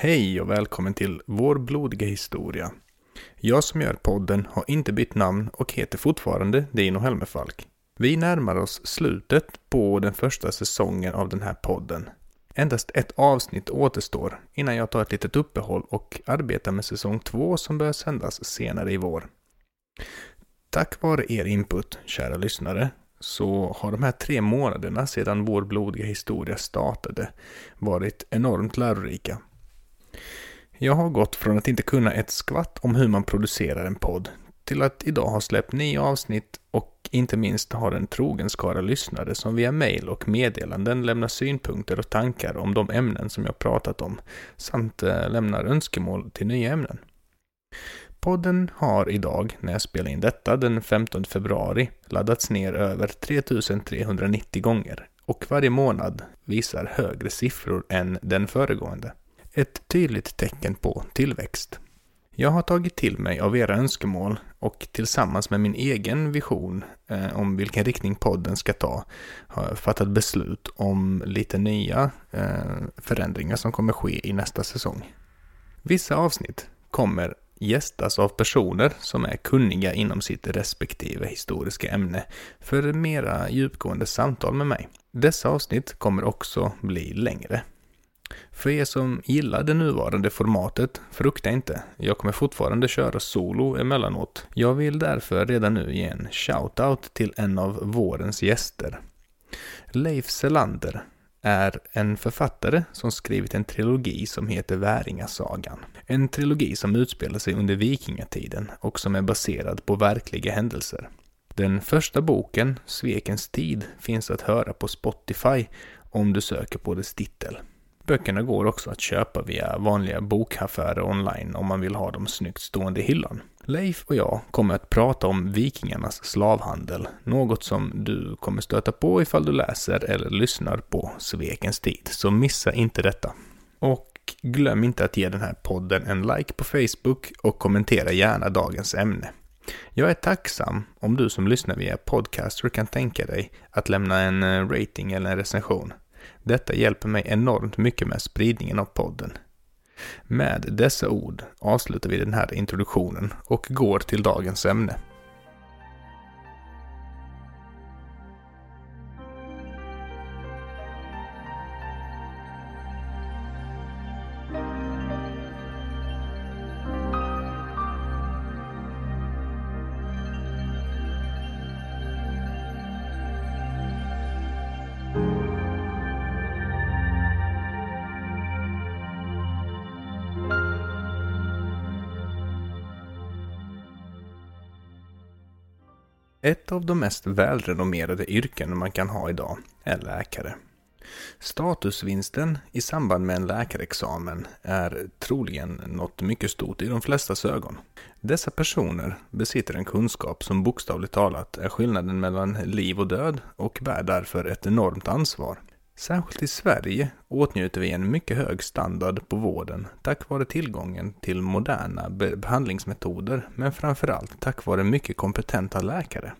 Hej och välkommen till Vår blodiga historia. Jag som gör podden har inte bytt namn och heter fortfarande Dino Helmerfalk. Vi närmar oss slutet på den första säsongen av den här podden. Endast ett avsnitt återstår innan jag tar ett litet uppehåll och arbetar med säsong två som börjar sändas senare i vår. Tack vare er input, kära lyssnare, så har de här tre månaderna sedan vår blodiga historia startade varit enormt lärorika. Jag har gått från att inte kunna ett skvatt om hur man producerar en podd till att idag ha släppt nio avsnitt och inte minst har en trogen skara lyssnare som via mail och meddelanden lämnar synpunkter och tankar om de ämnen som jag pratat om samt eh, lämnar önskemål till nya ämnen. Podden har idag, när jag spelar in detta den 15 februari, laddats ner över 3390 gånger och varje månad visar högre siffror än den föregående. Ett tydligt tecken på tillväxt. Jag har tagit till mig av era önskemål och tillsammans med min egen vision eh, om vilken riktning podden ska ta har jag fattat beslut om lite nya eh, förändringar som kommer ske i nästa säsong. Vissa avsnitt kommer gästas av personer som är kunniga inom sitt respektive historiska ämne för mera djupgående samtal med mig. Dessa avsnitt kommer också bli längre. För er som gillar det nuvarande formatet, frukta inte. Jag kommer fortfarande köra solo emellanåt. Jag vill därför redan nu ge en shoutout till en av vårens gäster. Leif Selander är en författare som skrivit en trilogi som heter Väringasagan. En trilogi som utspelar sig under vikingatiden och som är baserad på verkliga händelser. Den första boken, Svekens tid, finns att höra på Spotify om du söker på dess titel. Böckerna går också att köpa via vanliga bokaffärer online om man vill ha dem snyggt stående i hyllan. Leif och jag kommer att prata om vikingarnas slavhandel, något som du kommer stöta på ifall du läser eller lyssnar på Svekens tid, så missa inte detta. Och glöm inte att ge den här podden en like på Facebook och kommentera gärna dagens ämne. Jag är tacksam om du som lyssnar via podcaster kan tänka dig att lämna en eh, rating eller en recension. Detta hjälper mig enormt mycket med spridningen av podden. Med dessa ord avslutar vi den här introduktionen och går till dagens ämne. Ett av de mest välrenommerade yrken man kan ha idag är läkare. Statusvinsten i samband med en läkarexamen är troligen något mycket stort i de flestas ögon. Dessa personer besitter en kunskap som bokstavligt talat är skillnaden mellan liv och död och bär därför ett enormt ansvar. Särskilt i Sverige åtnjuter vi en mycket hög standard på vården tack vare tillgången till moderna behandlingsmetoder men framförallt tack vare mycket kompetenta läkare.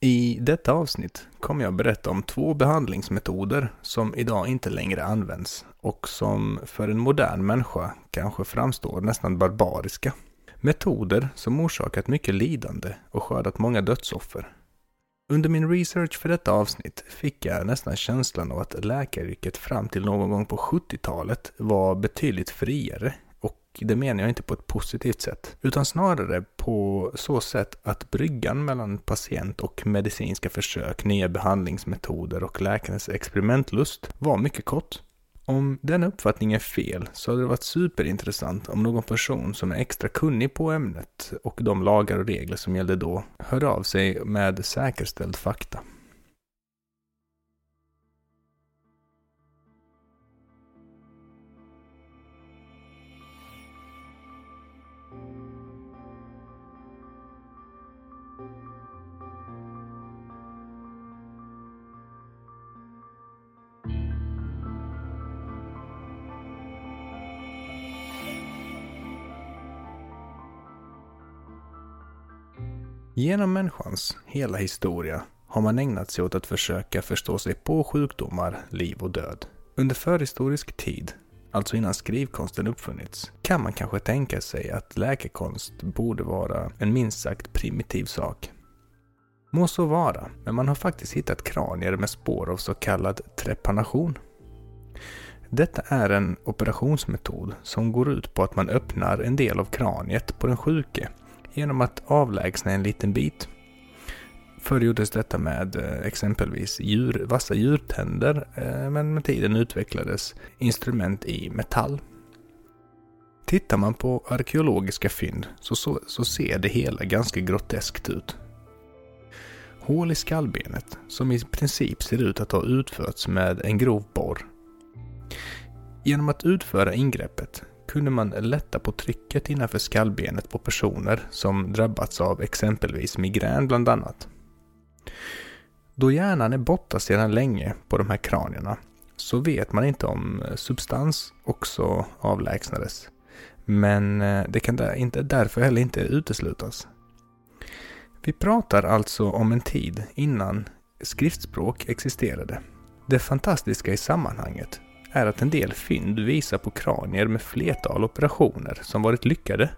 I detta avsnitt kommer jag berätta om två behandlingsmetoder som idag inte längre används och som för en modern människa kanske framstår nästan barbariska. Metoder som orsakat mycket lidande och skördat många dödsoffer. Under min research för detta avsnitt fick jag nästan känslan av att läkaryrket fram till någon gång på 70-talet var betydligt friare Och det menar jag inte på ett positivt sätt, utan snarare på så sätt att bryggan mellan patient och medicinska försök, nya behandlingsmetoder och läkarens experimentlust var mycket kort. Om den uppfattningen är fel så hade det varit superintressant om någon person som är extra kunnig på ämnet och de lagar och regler som gällde då hör av sig med säkerställd fakta. Genom människans hela historia har man ägnat sig åt att försöka förstå sig på sjukdomar, liv och död. Under förhistorisk tid alltså innan skrivkonsten uppfunnits, kan man kanske tänka sig att läkekonst borde vara en minst sagt primitiv sak. Må så vara, men man har faktiskt hittat kranier med spår av så kallad trepanation. Detta är en operationsmetod som går ut på att man öppnar en del av kraniet på den sjuke genom att avlägsna en liten bit. Förr gjordes detta med eh, exempelvis djur, vassa djurtänder, eh, men med tiden utvecklades instrument i metall. Tittar man på arkeologiska fynd så, så, så ser det hela ganska groteskt ut. Hål i skallbenet som i princip ser ut att ha utförts med en grov borr. Genom att utföra ingreppet kunde man lätta på trycket innanför skallbenet på personer som drabbats av exempelvis migrän bland annat. Då hjärnan är borta sedan länge på de här kranierna så vet man inte om eh, substans också avlägsnades. Men eh, det kan inte, därför heller inte uteslutas. Vi pratar alltså om en tid innan skriftspråk existerade. Det fantastiska i sammanhanget är att en del fynd visar på kranier med flertal operationer som varit lyckade.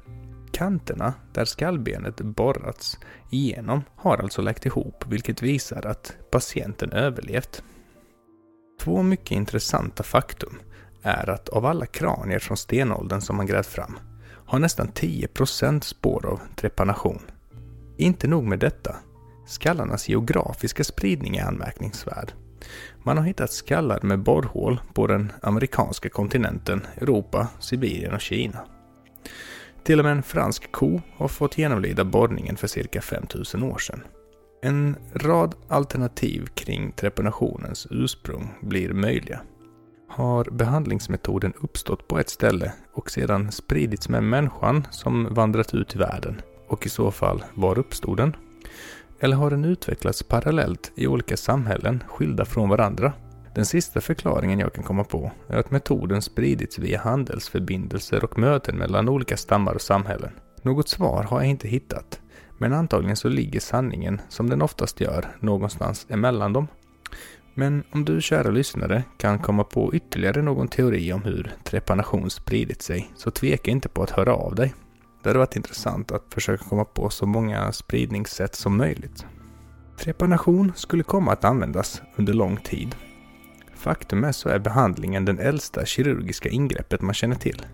Kanterna där skallbenet borrats igenom har alltså läkt ihop vilket visar att patienten överlevt. Två mycket intressanta faktum är att av alla kranier från stenåldern som man grävt fram har nästan 10% spår av trepanation. Inte nog med detta, skallarnas geografiska spridning är anmärkningsvärd. Man har hittat skallar med borrhål på den amerikanska kontinenten, Europa, Sibirien och Kina. Till och med en fransk ko har fått genomlida borrningen för cirka 5000 år sedan. En rad alternativ kring trepanationens ursprung blir möjliga. Har behandlingsmetoden uppstått på ett ställe och sedan spridits med människan som vandrat ut i världen? Och i så fall, var uppstod den? Eller har den utvecklats parallellt i olika samhällen skilda från varandra? Den sista förklaringen jag kan komma på är att metoden spridits via handelsförbindelser och möten mellan olika stammar och samhällen. Något svar har jag inte hittat, men antagligen så ligger sanningen, som den oftast gör, någonstans emellan dem. Men om du kära lyssnare kan komma på ytterligare någon teori om hur trepanation spridit sig, så tveka inte på att höra av dig. Det hade varit intressant att försöka komma på så många spridningssätt som möjligt. Trepanation skulle komma att användas under lång tid. Faktum är så är behandlingen den äldsta kirurgiska ingreppet man känner till.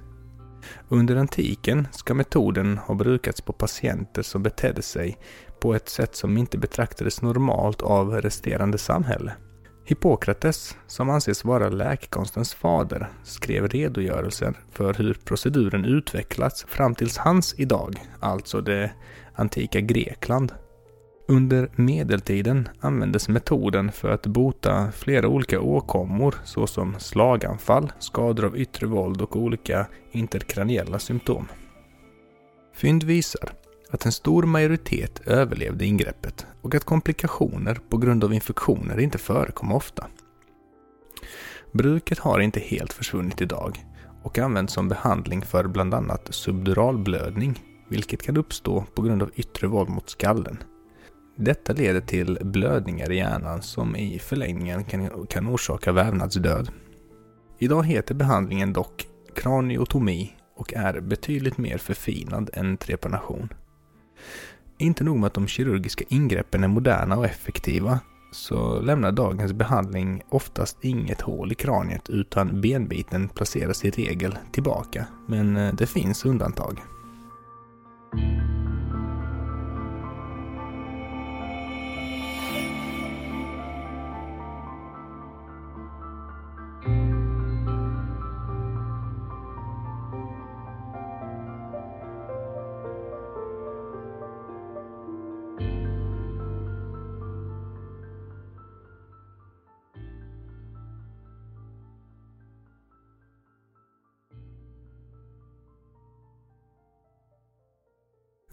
Under antiken ska metoden ha brukats på patienter som betedde sig på ett sätt som inte betraktades normalt av resterande samhälle. Hippokrates, som anses vara läkekonstens fader, skrev redogörelser för hur proceduren utvecklats fram tills hans idag, alltså det antika Grekland. Under medeltiden användes metoden för att bota flera olika åkommor såsom slaganfall, skador av yttre våld och olika interkraniella symptom. Fynd visar att en stor majoritet överlevde ingreppet och att komplikationer på grund av infektioner inte förekom ofta. Bruket har inte helt försvunnit idag och används som behandling för bland annat subduralblödning, vilket kan uppstå på grund av yttre våld mot skallen. Detta leder till blödningar i hjärnan som i förlängningen kan, kan orsaka vävnadsdöd. Idag heter behandlingen dock kraniotomi och är betydligt mer förfinad än trepanation. Inte nog med att de kirurgiska ingreppen är moderna och effektiva, så lämnar dagens behandling oftast inget hål i kraniet utan benbiten placeras i regel tillbaka. Men eh, det finns undantag.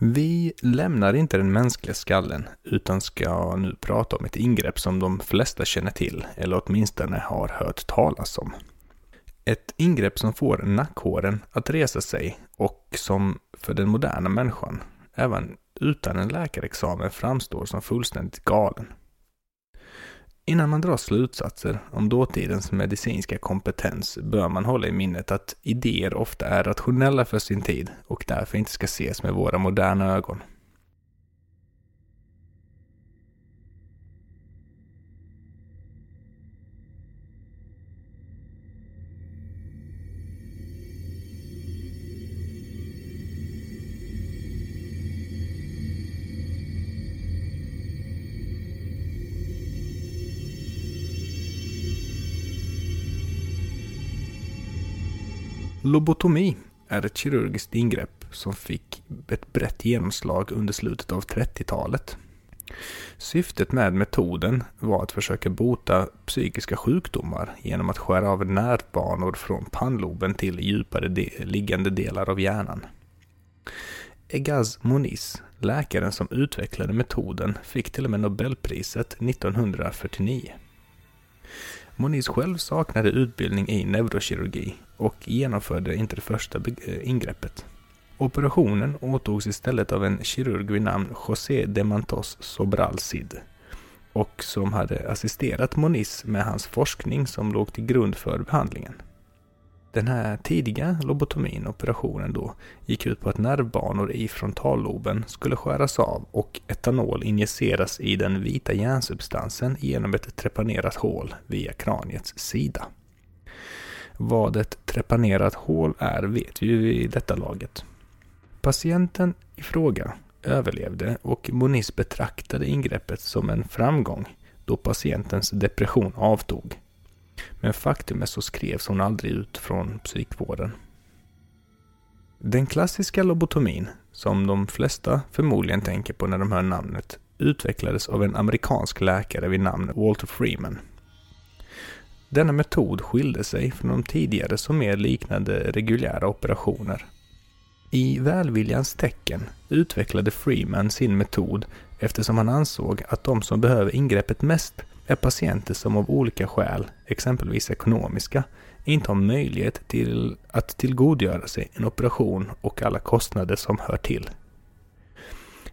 Vi lämnar inte den mänskliga skallen utan ska nu prata om ett ingrepp som de flesta känner till eller åtminstone har hört talas om. Ett ingrepp som får nackhåren att resa sig och som för den moderna människan, även utan en läkarexamen, framstår som fullständigt galen. Innan man drar slutsatser om dåtidens medicinska kompetens bör man hålla i minnet att idéer ofta är rationella för sin tid och därför inte ska ses med våra moderna ögon. Lobotomi är ett kirurgiskt ingrepp som fick ett brett genomslag under slutet av 30-talet. Syftet med metoden var att försöka bota psykiska sjukdomar genom att skära av nervbanor från pannloben till djupare de liggande delar av hjärnan. Egaz Moniz, läkaren som utvecklade metoden, fick till och med Nobelpriset 1949. Moniz själv saknade utbildning i neurokirurgi och genomförde inte det första eh, ingreppet. Operationen åtogs istället av en kirurg vid namn José de Mantos Sobral Cid och som hade assisterat Moniz med hans forskning som låg till grund för behandlingen. Den här tidiga lobotomin, operationen då, gick ut på att nervbanor i frontalloben skulle skäras av och etanol injiceras i den vita hjärnsubstansen genom ett trepanerat hål via kraniets sida. Vad ett trepanerat hål är vet vi ju i detta laget. Patienten i fråga överlevde och Moniz betraktade ingreppet som en framgång då patientens depression avtog. Men faktum är så skrevs hon aldrig ut från psykvården. Den klassiska lobotomin, som de flesta förmodligen tänker på när de hör namnet, utvecklades av en amerikansk läkare vid namn Walter Freeman. Denna metod skilde sig från de tidigare som mer liknade reguljära operationer. I välviljans tecken utvecklade Freeman sin metod eftersom han ansåg att de som behöver ingreppet mest är patienter som av olika skäl, exempelvis ekonomiska, inte har möjlighet till att tillgodogöra sig en operation och alla kostnader som hör till.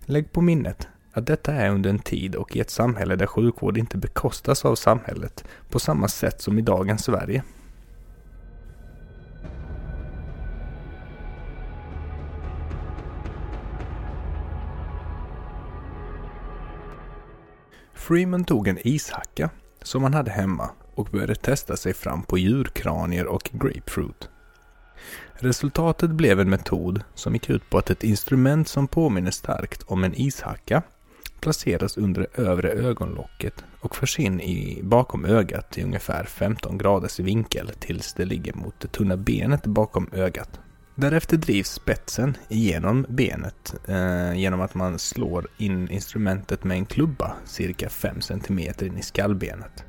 Lägg på minnet att detta är under en tid och i ett samhälle där sjukvård inte bekostas av samhället på samma sätt som i dagens Sverige. Freeman tog en ishacka som han hade hemma och började testa sig fram på djurkranier och grapefruit. Resultatet blev en metod som gick ut på att ett instrument som påminner starkt om en ishacka placeras under det övre ögonlocket och förs in i, bakom ögat i ungefär 15 graders vinkel tills det ligger mot det tunna benet bakom ögat. Därefter drivs spetsen igenom benet eh, genom att man slår in instrumentet med en klubba cirka 5 cm in i skallbenet.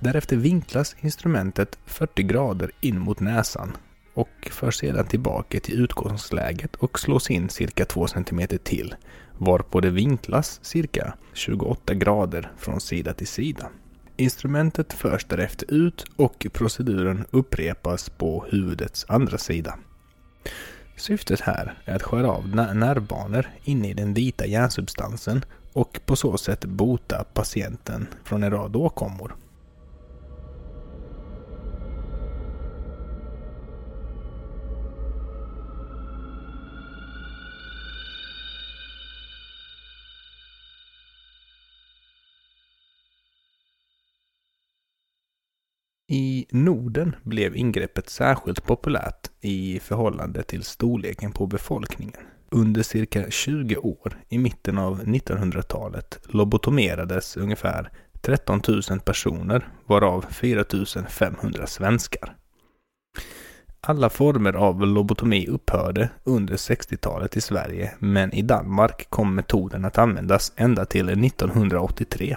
Därefter vinklas instrumentet 40 grader in mot näsan och förs sedan tillbaka till utgångsläget och slås in cirka 2 cm till, varpå det vinklas cirka 28 grader från sida till sida. Instrumentet förs därefter ut och proceduren upprepas på huvudets andra sida. Syftet här är att skära av nervbanor inne i den vita hjärnsubstansen och på så sätt bota patienten från en rad åkommor. Norden blev ingreppet särskilt populärt i förhållande till storleken på befolkningen. Under cirka 20 år i mitten av 1900-talet lobotomerades ungefär 13 000 personer, varav 4 500 svenskar. Alla former av lobotomi upphörde under 60-talet i Sverige, men i Danmark kom metoden att användas ända till 1983.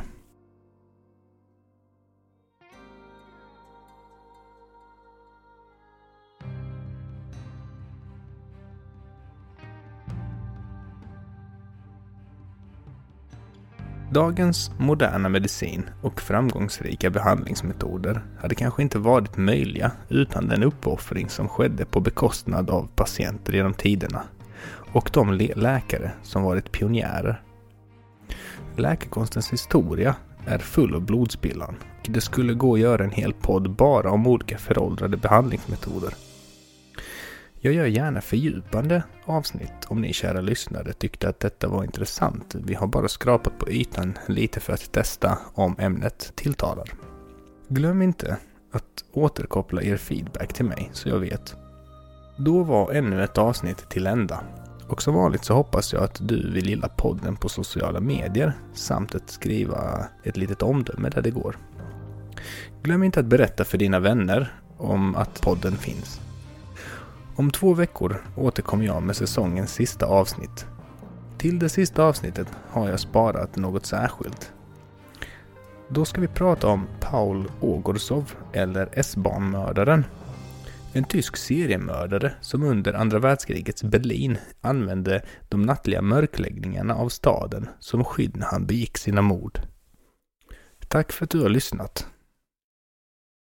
Dagens moderna medicin och framgångsrika behandlingsmetoder hade kanske inte varit möjliga utan den uppoffring som skedde på bekostnad av patienter genom tiderna och de läkare som varit pionjärer. Läkekonstens historia är full av blodspillan. och Det skulle gå att göra en hel podd bara om olika föråldrade behandlingsmetoder. Jag gör gärna fördjupande avsnitt om ni kära lyssnare tyckte att detta var intressant. Vi har bara skrapat på ytan lite för att testa om ämnet tilltalar. Glöm inte att återkoppla er feedback till mig så jag vet. Då var ännu ett avsnitt till ända. Och som vanligt så hoppas jag att du vill gilla podden på sociala medier samt att skriva ett litet omdöme där det går. Glöm inte att berätta för dina vänner om att podden finns. Om två veckor återkommer jag med säsongens sista avsnitt. Till det sista avsnittet har jag sparat något särskilt. Då ska vi prata om Paul Ogorsov, eller S-barnmördaren. En tysk seriemördare som under andra världskrigets Berlin använde de nattliga mörkläggningarna av staden som skydd när han begick sina mord. Tack för att du har lyssnat.